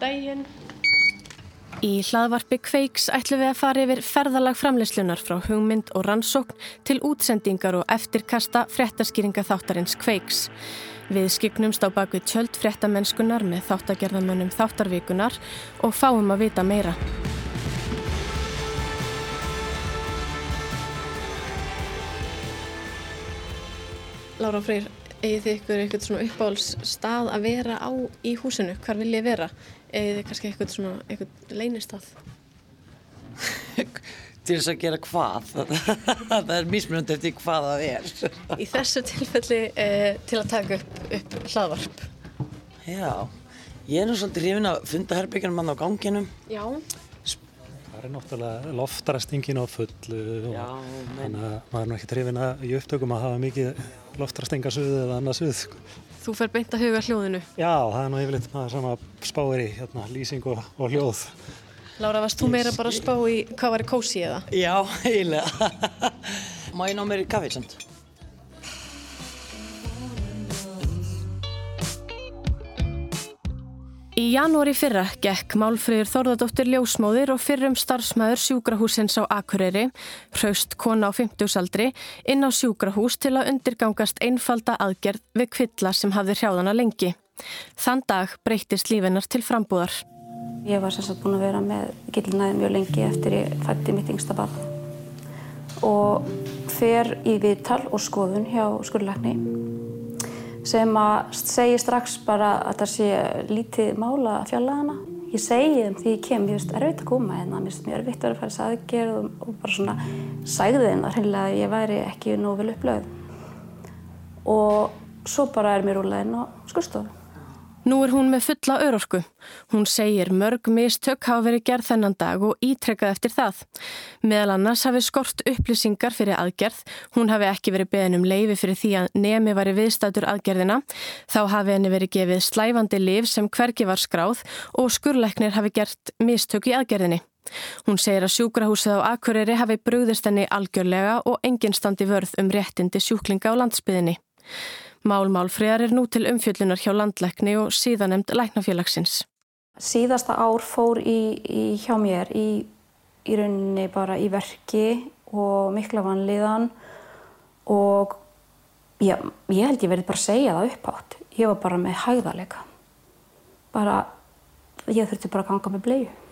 daginn. Í hlaðvarpi Kveiks ætlum við að fara yfir ferðalag framleyslunar frá hugmynd og rannsókn til útsendingar og eftirkasta fréttaskýringa þáttarins Kveiks. Við skiknumst á baku tjöld fréttamennskunar með þáttagerðamönnum þáttarvíkunar og fáum að vita meira. Lára Freyr, eigið þið ykkur eitthvað svona uppáhalds stað að vera á í húsinu? Hvar vil ég vera? Þið kannski eitthvað svona eitthvað leynistað? Til þess að gera hvað? það er mismunandi eftir hvað það er. Í þessu tilfelli eh, til að taka upp, upp hlaðvarp. Já, ég er nú svolítið hrifin að funda herbyggjum mann á ganginum. Já. Það er náttúrulega loftrastingin á fullu og Já, þannig að maður er nú ekki hrifin að í upptökum að hafa mikið loftrastingasöðu eða sko. Þú fer beint að huga hljóðinu. Já, það er nú yfirleitt maður sem að spáir í hérna, lýsing og, og hljóð. Lára, varst þú meira bara að spá í hvað var í kósi eða? Já, eiginlega. Má ég ná mér í kaffið samt? Í janúari fyrra gekk Málfríður Þórðardóttir ljósmóðir og fyrrum starfsmæður sjúkrahúsins á Akureyri, hraust kona á 50-saldri, inn á sjúkrahús til að undirgangast einfalda aðgerð við kvilla sem hafði hrjáðana lengi. Þann dag breytist lífinar til frambúðar. Ég var sérstaklega búin að vera með gillnaði mjög lengi eftir ég fætti mitt yngsta barn og fer í viðtal og skoðun hjá skurðlækni sem að segi strax bara að það sé lítið mála fjallagana. Ég segi þeim því ég kem, ég veist, erfitt að koma hérna, mér finnst mjög erfitt að vera að fara þess aðgerð og, og bara svona sægði þeim það hreinlega að ég væri ekki nógu vel upplöð. Og svo bara er mér rúlega inn á skurðstofu. Nú er hún með fulla örorku. Hún segir mörg mistök hafa verið gerð þennan dag og ítrekkað eftir það. Meðal annars hafi skort upplýsingar fyrir aðgerð. Hún hafi ekki verið beðin um leifi fyrir því að nemi var í viðstætur aðgerðina. Þá hafi henni verið gefið slæfandi liv sem hvergi var skráð og skurleiknir hafi gert mistök í aðgerðinni. Hún segir að sjúkrahúsið á Akureyri hafi brúðist henni algjörlega og enginn standi vörð um réttindi sjúklinga á landsbyðinni. Mál Málfríðar er nú til umfjöllunar hjá landleikni og síðanemd læknafélagsins. Síðasta ár fór í, í hjá mér í, í rauninni bara í verki og mikla vanlíðan og já, ég held ég verið bara að segja það uppátt. Ég var bara með hægðarleika. Bara, ég þurfti bara að ganga með bleiðu.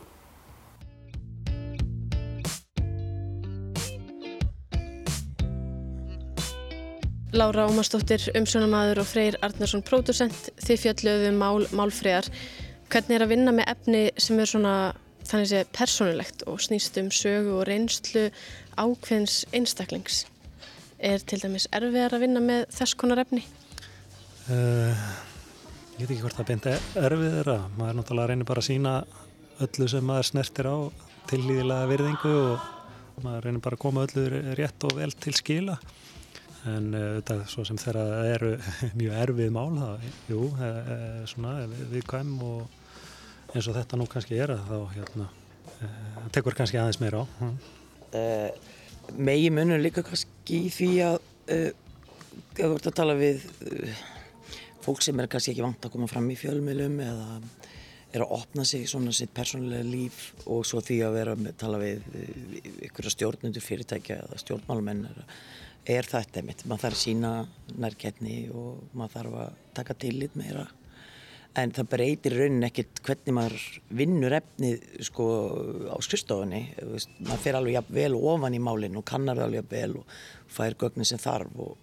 Lára Ómarsdóttir, umsjónamaður og Freyr Arnarsson, pródusent, þið fjalluðu mál, málfríðar. Hvernig er að vinna með efni sem er svona þannig sé persónulegt og snýst um sögu og reynslu ákveðins einstaklings? Er til dæmis erfiðar að vinna með þess konar efni? Uh, ég veit ekki hvort það beint erfið er að maður náttúrulega reynir bara að sína öllu sem maður snertir á tillýðilega virðingu og maður reynir bara að koma öllu rétt og vel til skila en þetta uh, svo sem þeirra eru mjög erfið mál það, jú, e, e, svona viðkvæm og eins og þetta nú kannski er þá hérna, e, tekur kannski aðeins meira á. Megi munur líka kannski því að ef þú ert að tala við fólk sem er kannski ekki vant að koma fram í fjölmjölum eða er að opna sig svona sitt persónulega líf og svo því að vera að tala við ykkur stjórnundur fyrirtækja eða stjórnmálumenn er þetta einmitt, maður þarf að sína nærgetni og maður þarf að taka tillit meira. En það breytir raunin ekkert hvernig maður vinnur efnið sko á skrifstofunni. Maður fer alveg jafn vel ofan í málinn og kannar alveg jafn vel og fær gögnin sem þarf og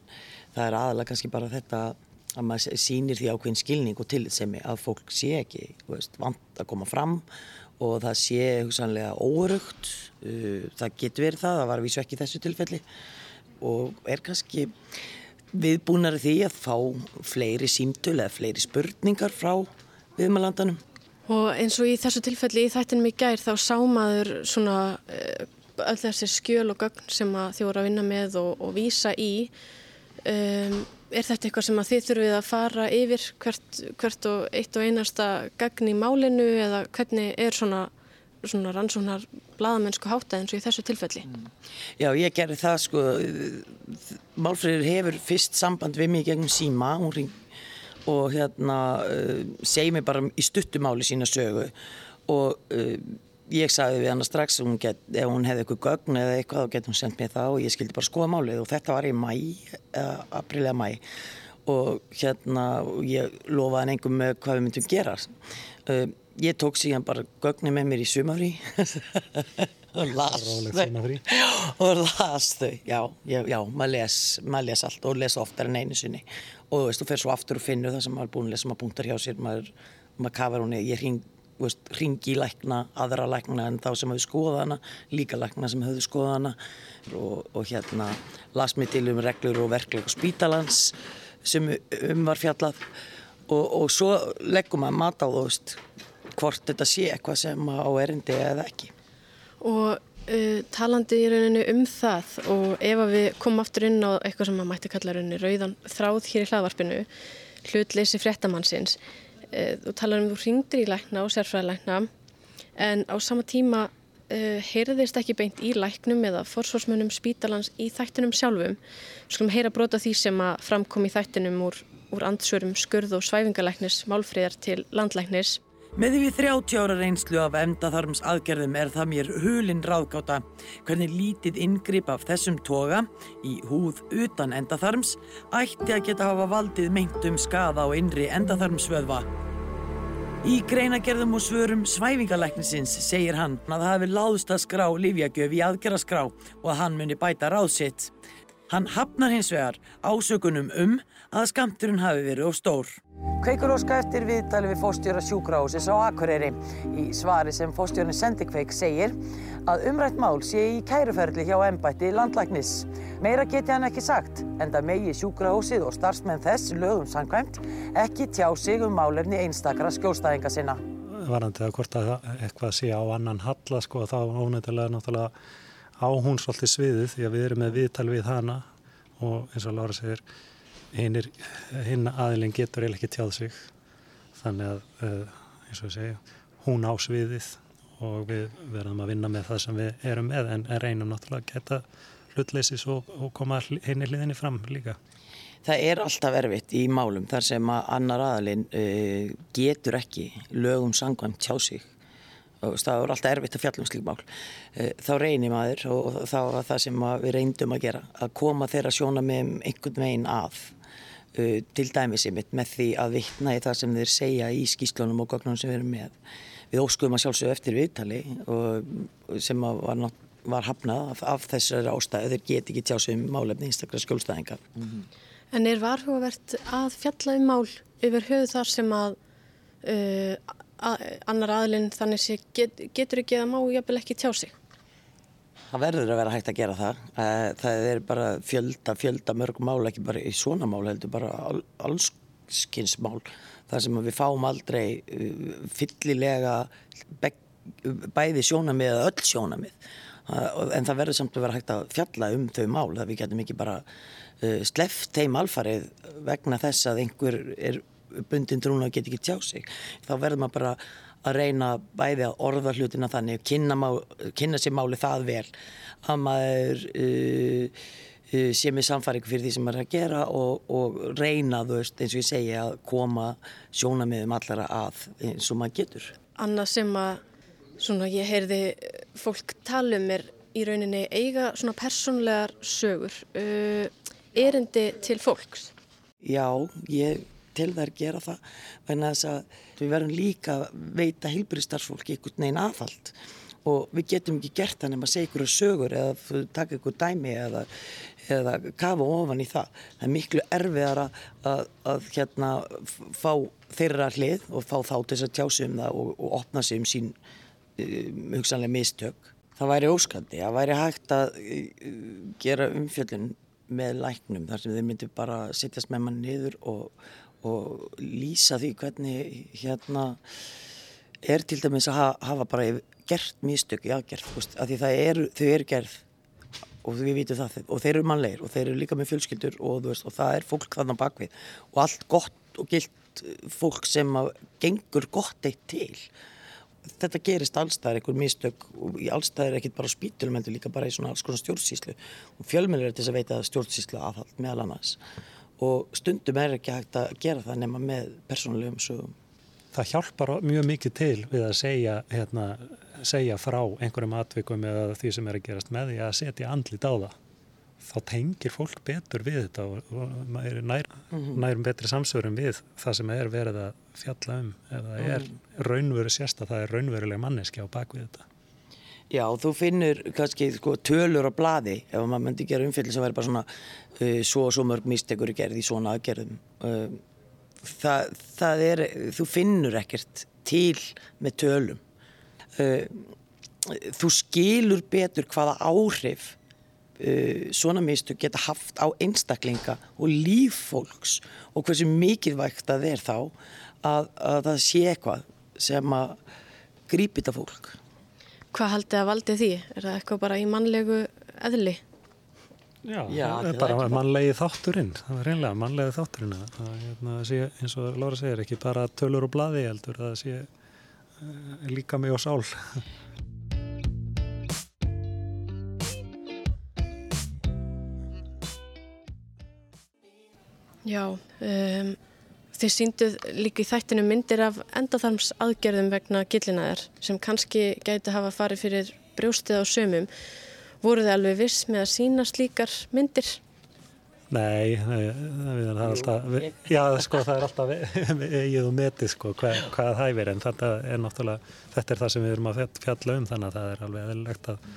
það er aðalega kannski bara þetta að maður sýnir því ákveðin skilning og tillitsemi að fólk sé ekki veist, vant að koma fram og það sé hugsanlega óörugt. Það getur verið það, það var vísu ekki þessu tilfelli og er kannski viðbúnar því að fá fleiri símtölu eða fleiri spurningar frá viðmalandanum. Og eins og í þessu tilfelli í þættinum í gær þá sá maður svona öll þessi skjöl og gögn sem þið voru að vinna með og, og vísa í. Um, er þetta eitthvað sem þið þurfið að fara yfir hvert, hvert og eitt og einasta gagn í málinu eða hvernig er svona, svona rannsóknar bladamennsku hátta eins og í þessu tilfelli? Já, ég gerði það sko, Málfreyður hefur fyrst samband við mig gegnum síma, ring, og hérna uh, segi mig bara í stuttumáli sína sögu. Og uh, ég sagði við hana strax hún get, ef hún hefði eitthvað gögn eða eitthvað þá getur hún sendt mér það og ég skildi bara skoða málið. Og þetta var í mæ, uh, april eða mæ og hérna ég lofaði hann einhver með hvað við myndum gera. Uh, ég tók síðan bara gögnin með mér í sumafrí og las þau. og las þau. Já, já, já maður les, mað les allt og les oftar en einu sinni. Og þú veist, þú fer svo aftur og finnur það sem maður er búin að lesa, maður punktar hjá sér maður, maður kafar hún, ég hring veist, hringi í lækna, aðra lækna en þá sem hefur skoðað hana, líka lækna sem hefur skoðað hana. Og, og hérna las mér til um reglur og verkleg og spítalans sem um var fjallað og, og svo leggum maður mat á þú hvort þetta sé eitthvað sem á erindi eða ekki. Og uh, talandi í rauninu um það og ef við komum aftur inn á eitthvað sem maður mætti kalla rauninu rauðan þráð hér í hlaðvarpinu, hlutleysi fréttamannsins, uh, þú talar um þú ringdir í lækna og sérfræðilækna en á sama tíma uh, heyrðist ekki beint í læknum eða forsvarsmönnum spítalans í þættinum sjálfum. Við skulum heyra brota því sem að framkom í þættinum úr, úr ansvörum skurð og svæfingalæknis málfríðar til landlæknis. Með við 30 ára reynslu af endaþarms aðgerðum er það mér hulinn ráðgáta hvernig lítið inngrip af þessum toga í húð utan endaþarms ætti að geta hafa valdið meintum skada á innri endaþarmsvöðva. Í greinagerðum og svörum svæfingalæknisins segir hann að það hefur láðst að skrá livjagjöf í aðgerðaskrá og að hann muni bæta ráðsitt. Hann hafnar hins vegar ásökunum um að skamturinn hafi verið of stór. Kveikur óska eftir viðtali við fóstjóra sjúkrahúsis á Akureyri. Í svari sem fóstjórnin Sendikveik segir að umrætt mál sé í kæruferðli hjá ennbætti landlæknis. Meira geti hann ekki sagt, enda megi sjúkrahúsið og starfsmenn þess lögum sangvæmt ekki tjá sig um málefni einstakara skjólstæðinga sinna. Varandi að hvort að eitthvað sé á annan halla sko þá ónættilega náttúrulega á hún svolítið sviðið því að við erum með viðtal við hana og eins og Lára segir hinn aðilinn getur eiginlega ekki tjáð sig þannig að uh, eins og segja hún á sviðið og við verðum að vinna með það sem við erum með en, reynum náttúrulega að geta hlutleysis og, og koma henni hliðinni fram líka. Það er alltaf erfitt í málum þar sem að annar aðalinn uh, getur ekki lögum sangvæmt tjá sig og það er alltaf erfitt að fjalla um slík mál. Uh, þá reynir maður og það var það sem við reyndum að gera að koma þeirra sjóna með einhvern veginn að Uh, til dæmis einmitt með því að vittna í það sem þeir segja í skýslunum og gögnunum sem við erum með. Við óskuðum að sjálfsögðu eftir viðtali sem var, var hafnað af, af þessari ástæðu. Þeir geti ekki tjásið um málefni einstaklega skjólstæðingar. Mm -hmm. En er varhugavert að fjalla um mál yfir höfu þar sem að, uh, annar aðlinn þannig get, getur ekki að má jafnvel ekki tjásið? Það verður að vera hægt að gera það. Það er bara fjölda, fjölda mörg mál, ekki bara í svona mál heldur, bara allskynsmál. Það sem við fáum aldrei eh, fyllilega bæði sjónamið eða öll sjónamið. En það verður samt að vera hægt að fjalla um þau mál. Það við getum ekki bara sleft þeim alfarið vegna þess að einhver er bundin trúna og getur ekki tjá sig. Þá verður maður bara að reyna bæði að orða hlutina þannig kynna, má, kynna sér máli það vel að maður uh, uh, sé með samfæringu fyrir því sem maður er að gera og, og reyna þú veist eins og ég segja að koma sjónamiðum allara að eins og maður getur. Annað sem að svona ég heyrði fólk tala um er í rauninni eiga svona persónlegar sögur uh, erindi til fólks. Já, ég til þær gera það vegna þess að við verðum líka veita heilbyrjastarfsfólki einhvern veginn aðhald og við getum ekki gert það nema að segja ykkur sögur eða taka ykkur dæmi eða, eða kafa ofan í það. Það er miklu erfiðar að, að, að hérna, fá þeirra hlið og fá þá til þess að tjási um það og, og opna sig um sín um, hugsanlega mistök. Það væri óskandi, það væri hægt að uh, gera umfjöldin með læknum þar sem þeir myndi bara sittast með mann niður og og lýsa því hvernig hérna er til dæmis að hafa, hafa bara gert místök í aðgerð, af því eru, þau eru gerð og við vitum það og þeir eru mannlegir og þeir eru líka með fjölskyldur og, veist, og það er fólk þarna bakvið og allt gott og gilt fólk sem gengur gott eitt til. Þetta gerist allstæðar einhver místök og allstæðar ekkert bara spítilum en líka bara í svona alls konar stjórnsýslu. Og fjölmjölir er til þess að veita stjórnsýslu aðhald meðal annars og stundum er ekki hægt að gera það nema með persónulegum sögum. Það hjálpar mjög mikið til við að segja, hérna, segja frá einhverjum atvikum eða því sem er að gerast með því að setja andlit á það. Þá tengir fólk betur við þetta og, nær, nær, nærum betri samsörum við það sem er verið að fjalla um. Eða er raunveru sérsta, það er raunveruleg manneski á bakvið þetta. Já, þú finnur kannski sko, tölur á bladi ef maður myndi gera umfylgis að vera bara svona uh, svo og svo mörg mistekur gerð í svona aðgerðum. Uh, það, það er, þú finnur ekkert til með tölum. Uh, þú skilur betur hvaða áhrif uh, svona mistök geta haft á einstaklinga og líffólks og hversu mikilvægt það er þá að, að það sé eitthvað sem að grípi þetta fólk. Hvað haldið að valdi því? Er það eitthvað bara í mannlegu eðli? Já, Já, það er bara mannlegi þátturinn, það er reynlega mannlegi þátturinn að það hérna, sé, eins og Lára segir, ekki bara tölur og blaði heldur, það sé uh, líka mig og sál. Já, um, þið sínduð líka í þættinu myndir af endaþarms aðgerðum vegna gillinaðar sem kannski gæti hafa farið fyrir brjóstið á sömum. Voru þið alveg viss með að sína slíkar myndir? Nei, það, er alltaf, já sko það er alltaf eigið og metið sko hvað, hvað það hæfir en þetta er náttúrulega, þetta er það sem við erum að fjalla um þannig að það er alveg eðlilegt að,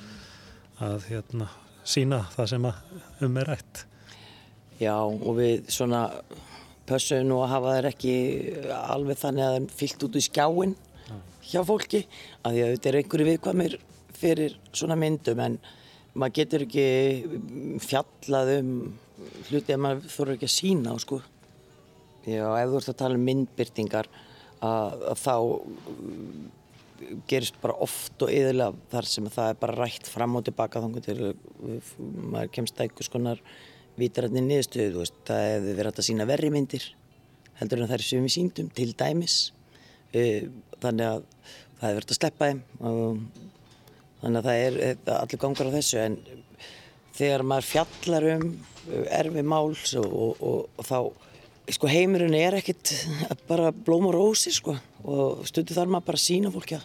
að hérna, sína það sem að um er rætt. Já og við svona pössum nú að hafa þær ekki alveg þannig að það fyllt út í skjáin hjá fólki að því að þetta er einhverju viðkvæmir fyrir svona myndum en maður getur ekki fjallað um hluti að maður þurfa ekki að sína á sko. Já, ef þú ert að tala um myndbyrtingar að, að þá mm, gerist bara oft og yðurlega þar sem það er bara rætt fram og tilbaka þannig til maður kemst að einhvers konar vítarætni niðurstöðu, veist, það hefði verið hægt að sína verri myndir heldur en það er sem við síndum til dæmis. Þannig að það hefði verið að sleppa þeim þannig að það er allir gangar á þessu. En þegar maður fjallar um erfi máls og, og, og, og þá sko heimurinn er ekkit bara blóm og rósi sko og stundu þarf maður bara að sína fólki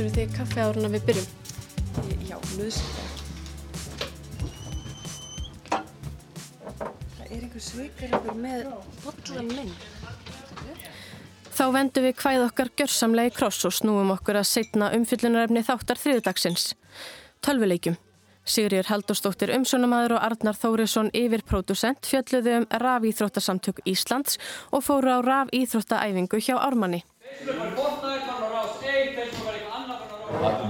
Þurfið þið kaffe árun að við byrjum? Já, nöðsynlega. Það er einhver sveikaröfur með bollan minn. Þá vendum við hvæð okkar gjörsamlega í kross og snúum okkur að setna umfyllunarefni þáttar þriðdagsins. Tölvuleikjum. Sigriður Haldurstóttir umsjónamaður og Arnar Þórisson yfirpródusent fjölluðu um rafíþróttasamtök Íslands og fóru á rafíþróttaæfingu hjá Ármanni.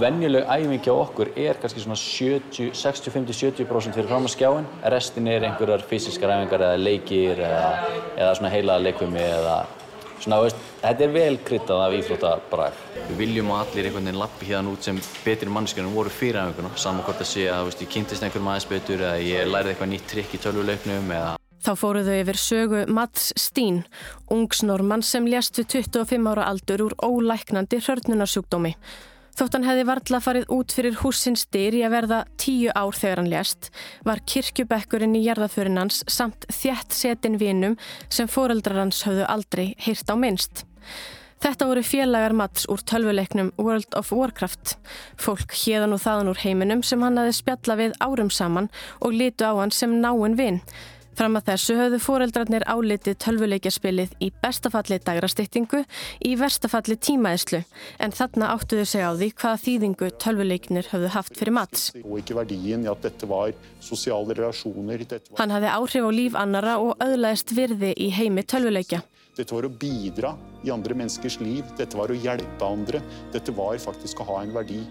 Venjuleg æfing hjá okkur er kannski svona 70, 60, 50, 70% fyrir fram að skjáin. Restin er einhverjar fysiskar æfingar eða leikir eða, eða svona heilaða leikvimi eða svona, veist, þetta er vel kryttað af íþróttabræð. Við viljum að allir einhvern veginn lappi hérna út sem betri mannskjörnum voru fyrir æfinguna. Saman hvort að sé að veist, ég kynntist einhverjum aðeins betur eða ég lærði eitthvað nýtt trikk í tölvuleiknum eða Þá fóru þau yfir sögu Mats Stín, ungsnormann sem lést við 25 ára aldur úr ólæknandi hörnunarsjúkdómi. Þótt hann hefði varla farið út fyrir húsins dyr í að verða tíu ár þegar hann lést, var kirkjubekkurinn í jarðaförin hans samt þjætt setin vinum sem foreldrar hans höfðu aldrei heyrt á minnst. Þetta voru félagar Mats úr tölvuleiknum World of Warcraft. Fólk hérðan og þaðan úr heiminum sem hann hafði spjalla við árum saman og lítu á hann sem náinn vinn. Fram að þessu höfðu fóreldrarnir álitið tölvuleikjaspilið í bestafalli dagrastýttingu, í verstafalli tímaðislu, en þarna áttuðu sig á því hvaða þýðingu tölvuleiknir höfðu haft fyrir Mats. Hann hafði áhrif á líf annara og auðlaðist virði í heimi tölvuleikja. dette var å bidra i andre menneskers liv. Dette var å hjelpe andre. Dette var faktisk å ha en verdi.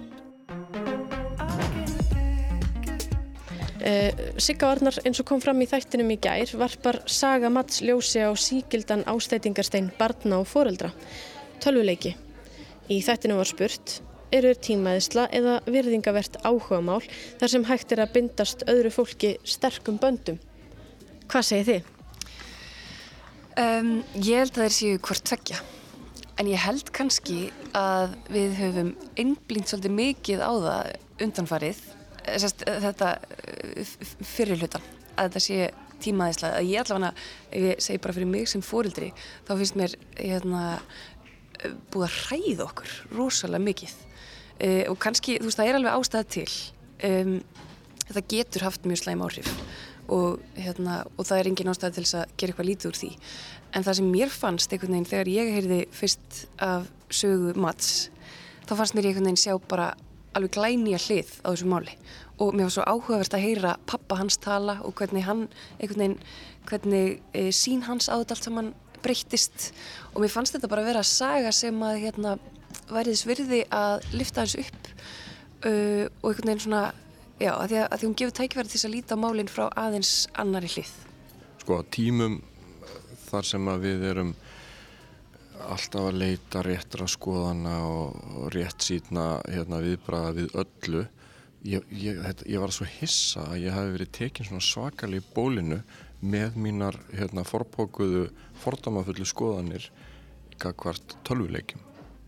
Sigga Arnar eins og kom fram í þættinum í gær varpar saga Mats ljósi á síkildan ástætingarstein barna og foreldra. Tölvuleiki. Í þættinum var spurt, eru tímaðisla eða virðingavert áhugamál þar sem hægt er að bindast öðru fólki sterkum böndum? Hvað segir þið? Um, ég held að þeir séu hvort tveggja. En ég held kannski að við höfum einblínt svolítið mikið á það undanfarið, eh, sest, þetta eh, fyrir hlutan, að þetta sé tímaðislega. Að ég allavega, ef ég segi bara fyrir mig sem fórildri, þá finnst mér hérna, eh, búið að hræða okkur rosalega mikið. Uh, og kannski, þú veist, það er alveg ástæða til. Um, þetta getur haft mjög slæm áhrif og, hérna, og það er engin ástæða til þess að gera eitthvað lítið úr því. En það sem mér fannst einhvern veginn þegar ég heyrði fyrst af sögu Mats, þá fannst mér einhvern veginn sjá bara alveg glænýja hlið á þessu máli og mér var svo áhugavert að heyra pappa hans tala og hvernig hann, veginn, hvernig e, sín hans á þetta allt saman breyttist og mér fannst þetta bara að vera að saga sem að hérna væri þess virði að lifta hans upp uh, og einhvern veginn svona, já, að því að, að því hún gefur tækverði til að líta málinn frá aðeins annari hlið. Sko, tímum þar sem að við erum alltaf að leita réttra skoðana og, rétt síðna hérna, viðbraða við öllu. Ég, ég, ég var svo hissa að ég hafi verið tekinn svona svakali í bólinu með mínar hérna, forpókuðu fordamafullu skoðanir í gagvart tölvuleikim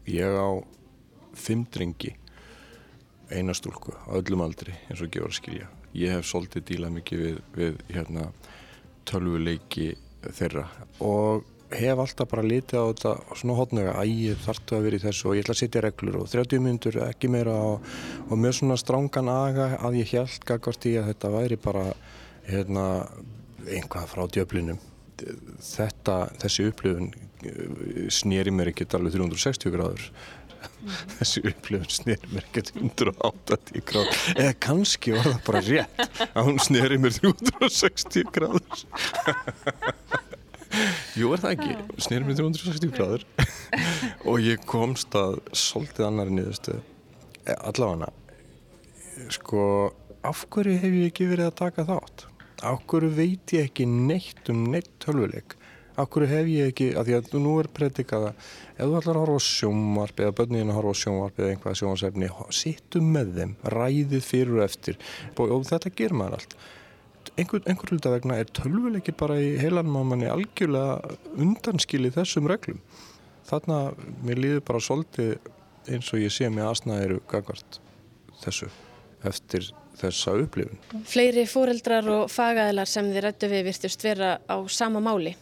ég á fimm drengi eina stúlku á öllum aldri eins og gefur að skilja. Ég hef svolítið dílað mikið við, við hérna, tölvuleiki þeirra. Og hef alltaf bara litið á þetta svona hotnöga að ég þartu að vera í þessu og ég ætla að setja reglur og 30 minnur ekki meira og, og með svona strángan aga að ég held gagvart í að þetta væri bara hérna, einhvað frá djöflinum. Þetta, þessi upplifun snýri mér ekkert alveg 360 gráður. Mm. þessi upplifun snýri mér ekkert 180 gráður. Eða kannski var það bara rétt að hún snýri mér 360 gráður Jú er það ekki, snýri mér 360 gráður. Og ég komst að svolítið annari niðurstu allavega sko af hverju hef ég ekki verið að taka þátt? Af hverju veit ég ekki neitt um neitt tölvuleik? Af hverju hef ég ekki, af því að nú er predikaða, ef þú ætlar að horfa á sjónvarp eða börnin að horfa á sjónvarp eða einhvað sjónvarsefni, sittu með þeim ræðið fyrir og eftir. Og þetta ger maður allt einhver, einhver hluta vegna er tölvuleikir bara í heilanmámanni algjörlega undanskili þessum reglum þarna, mér líður bara svolítið eins og ég sé með aðsnaðiru gagvart þessu eftir þessa upplifun. Fleiri fóreldrar og fagæðilar sem þið rættu við virtust vera á sama máli.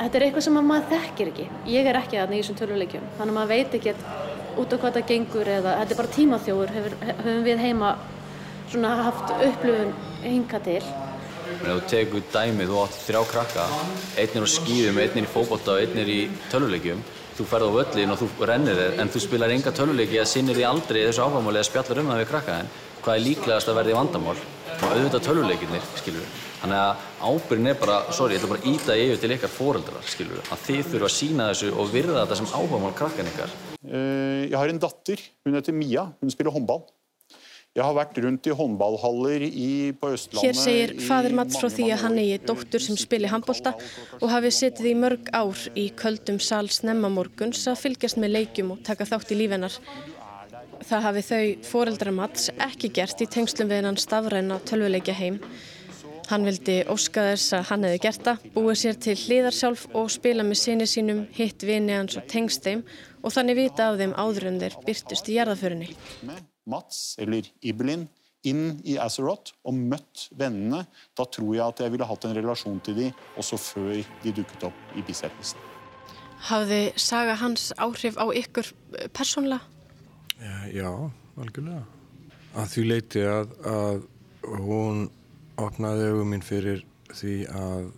Þetta er eitthvað sem maður þekkir ekki. Ég er ekki þarna í þessum töluleikjum. Þannig að maður veit ekki út á hvað það gengur eða þetta er bara tímaþjóður hefur, höfum við heima svona haft upplifun hinga til. Ef þú tegur dæmið, þú átt þrjá krakka, einn er á skýðum, einn er í fókbólta og einn er í töluleikjum. Þú ferð á völlin og þú rennir þér en þú spilar enga töluleiki eða sinnir því aldrei þessu áfámáli eða spjallar um það við krakkaðinn hvað er líklegast að verði vandamál og auðvitað töluleikinnir, skilur við. Þannig að ábyrgin er bara, sorry, ég ætla bara að íta yfir til ykkar foreldrar, skilur við, að þið þurfa að sína þessu og virða þetta sem áhugamál krakkan ykkar. Uh, ég har en datter, hun heter Mia, hun spiller håndball. Jeg har vært rundt i håndballhaller í, på Østlandet Hér segir fadir Mats frá því að hann eigi dóttur sem spili handbólta og hafi setið í mörg ár í köldum sal snemmamorguns að fylgjast með leikjum og taka þátt í lífennar. Það hafi þau foreldra Mats ekki gert í tengslum við hann stafræna tölvuleikja heim. Hann vildi óska þess að hann hefði gert það, búið sér til hliðar sjálf og spila með sinni sínum, hitt vini hans og tengst þeim og þannig vita af þeim áður en þeir byrtust í jarðaförinni. Mats eller Ibelin inn i Azeroth og møtt vennene, da tror jeg at jeg ville hatt en relasjon til de også før de dukket opp i biservisen. Hafði saga hans áhrif á ykkur persónlega? Já, algjörlega. Að því leiti að, að hún opnaði augum minn fyrir því að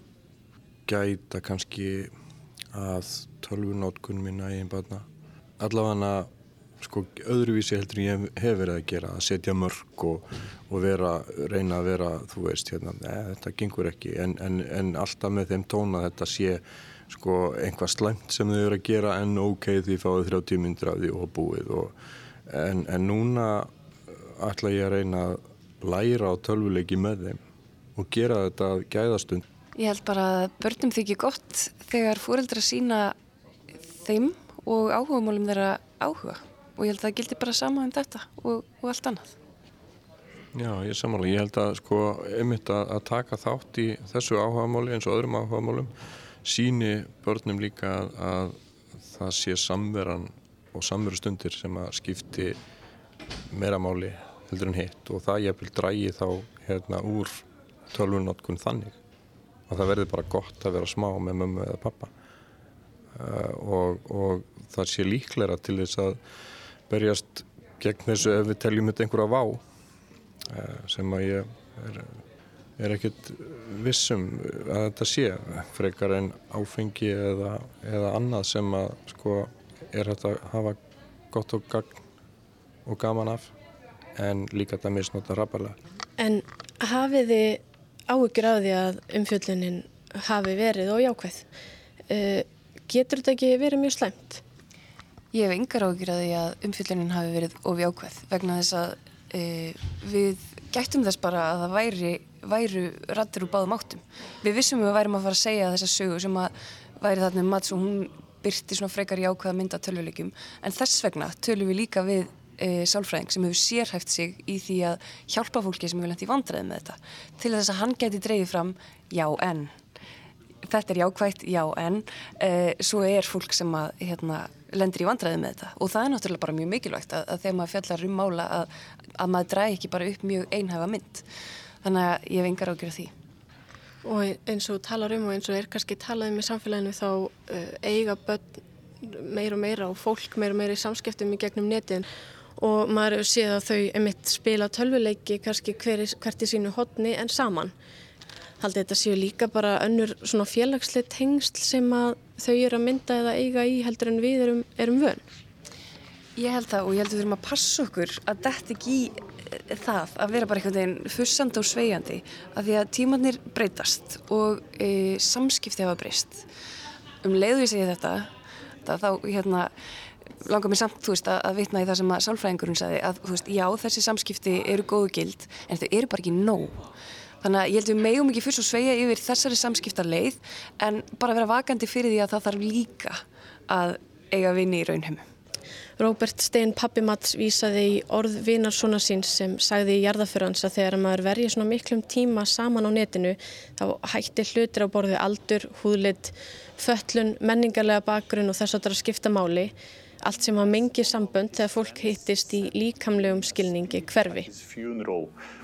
gæta kannski að tölvunótkun minna í einn barna. Allavega sko öðruvísi heldur en ég hef verið að gera að setja mörg og, og vera, reyna að vera þú veist hérna, neð, þetta gengur ekki. En, en, en alltaf með þeim tóna þetta sé sko einhvað slæmt sem þau eru að gera en ok því fáið 30 myndir af því og búið. Og, en, en núna ætla ég að reyna að læra á tölvuleiki með þeim og gera þetta gæðastund. Ég held bara að börnum þykir gott þegar fóreldra sína þeim og áhugamálum þeirra áhuga og ég held að það gildi bara sama um þetta og, og allt annað. Já, ég samála. Ég held að sko einmitt að, að taka þátt í þessu áhugamáli eins og öðrum áhugamálum síni börnum líka að, að það sé samveran og samveru stundir sem að skipti meira máli heldur en hitt og það ég vil drægi þá hérna úr tölvunotkun þannig að það verði bara gott að vera smá með mömmu eða pappa uh, og, og það sé líklæra til þess að berjast gegn þessu ef við teljum þetta einhverja vá uh, sem að ég er, er ekkert vissum að þetta sé frekar en áfengi eða, eða annað sem að sko er þetta að hafa gott og gagn og gaman af en líka þetta misnóta rabarlega. En hafið þið áhugir á því að umfjöllunin hafi verið og jákvæð? Uh, getur þetta ekki verið mjög slæmt? Ég hef yngar áhugir á því að umfjöllunin hafi verið of jákvæð vegna þess að uh, við gættum þess bara að það væri, væru rattir úr báðum áttum. Við vissum við værim að fara að segja þessa sögu sem að væri þarna um Mats og hún byrti svona frekar jákvæða mynda tölvuleikum en þess vegna tölum við líka við e, sálfræðing sem hefur sérhæft sig í því að hjálpa fólki sem hefur lendt í vandræði með þetta. Til þess að hann geti dreyið fram já en þetta er jákvægt, já en e, svo er fólk sem að hérna, lendir í vandræði með þetta. Og það er náttúrulega bara mjög mikilvægt að, að þegar maður fjallar um mála að, að maður dræði ekki bara upp mjög einhæfa mynd. Þannig að ég hef engar ágjör að því. Og eins og talar um og eins og er kannski talað um í samfélaginu þá uh, eiga börn meira og meira og fólk meira og meira í samskiptum í gegnum netin. Og maður séð að þau emitt spila tölvuleiki kannski hver, hvert í sínu hodni en saman. Haldið þetta séu líka bara önnur svona félagslega tengsl sem að þau eru að mynda eða eiga í heldur en við erum, erum vön. Ég held það og ég held að við þurfum að passa okkur að þetta ekki í eh, það að vera bara einhvern veginn fussandi og sveigandi að því að tímannir breytast og e, samskipti hafa breyst. Um leiðu ég segja þetta, þá hérna langar mér samt, veist, að, að vitna í það sem að sálfræðingurinn sagði að, veist, já, þessi samskipti eru góðu gild, en þau eru bara ekki nóg. Þannig að ég held að við megum ekki fyrst og sveia yfir þessari samskipta leið, en bara vera vakandi fyrir því að það þarf líka að eiga vinni í raunheimu. Róbert Stein Pappimats vísaði í orð vinarssona síns sem sagði í jarðaförans að þegar maður verði svona miklum tíma saman á netinu þá hætti hlutir á borðu aldur, húðlit, föllun, menningarlega bakgrunn og þess að það er að skipta máli allt sem að mengi sambönd þegar fólk hittist í líkamlegum skilningi hverfi.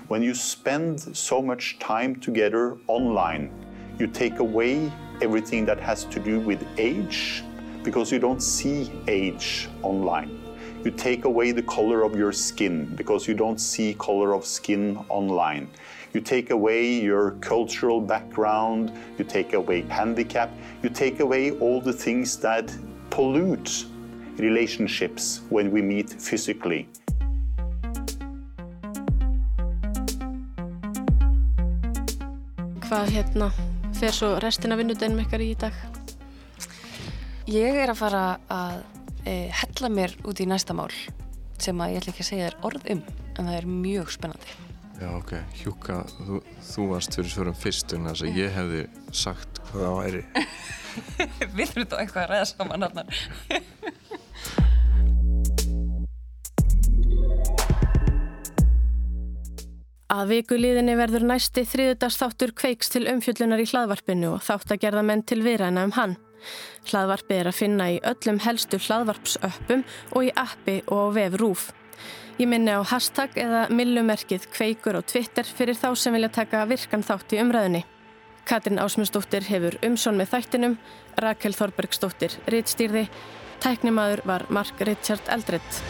When you spend so much time together online, you take away everything that has to do with age because you don't see age online. You take away the color of your skin because you don't see color of skin online. You take away your cultural background, you take away handicap, you take away all the things that pollute relationships when we meet physically. Hvað hérna fer svo restina vinnudeginum ykkar í dag? Ég er að fara að e, hella mér út í næsta mál sem að ég ætla ekki að segja þér orð um en það er mjög spennandi. Já ok, Hjúka, þú, þú varst fyrir svörum fyrst en þess að ég hefði sagt hvað það væri. Við þurfum þá eitthvað að ræða saman annar. Að vikuliðinni verður næsti þriðudagsþáttur kveiks til umfjöllunar í hlaðvarpinu og þátt að gerða menn til viðræna um hann. Hlaðvarpi er að finna í öllum helstu hlaðvarpsöppum og í appi og á vef rúf. Ég minni á hashtag eða millumerkið kveikur á Twitter fyrir þá sem vilja taka virkan þátt í umræðinni. Katrin Ásmundsdóttir hefur umsón með þættinum, Rakel Þorbergsdóttir rittstýrði, tæknimaður var Mark Richard Eldredd.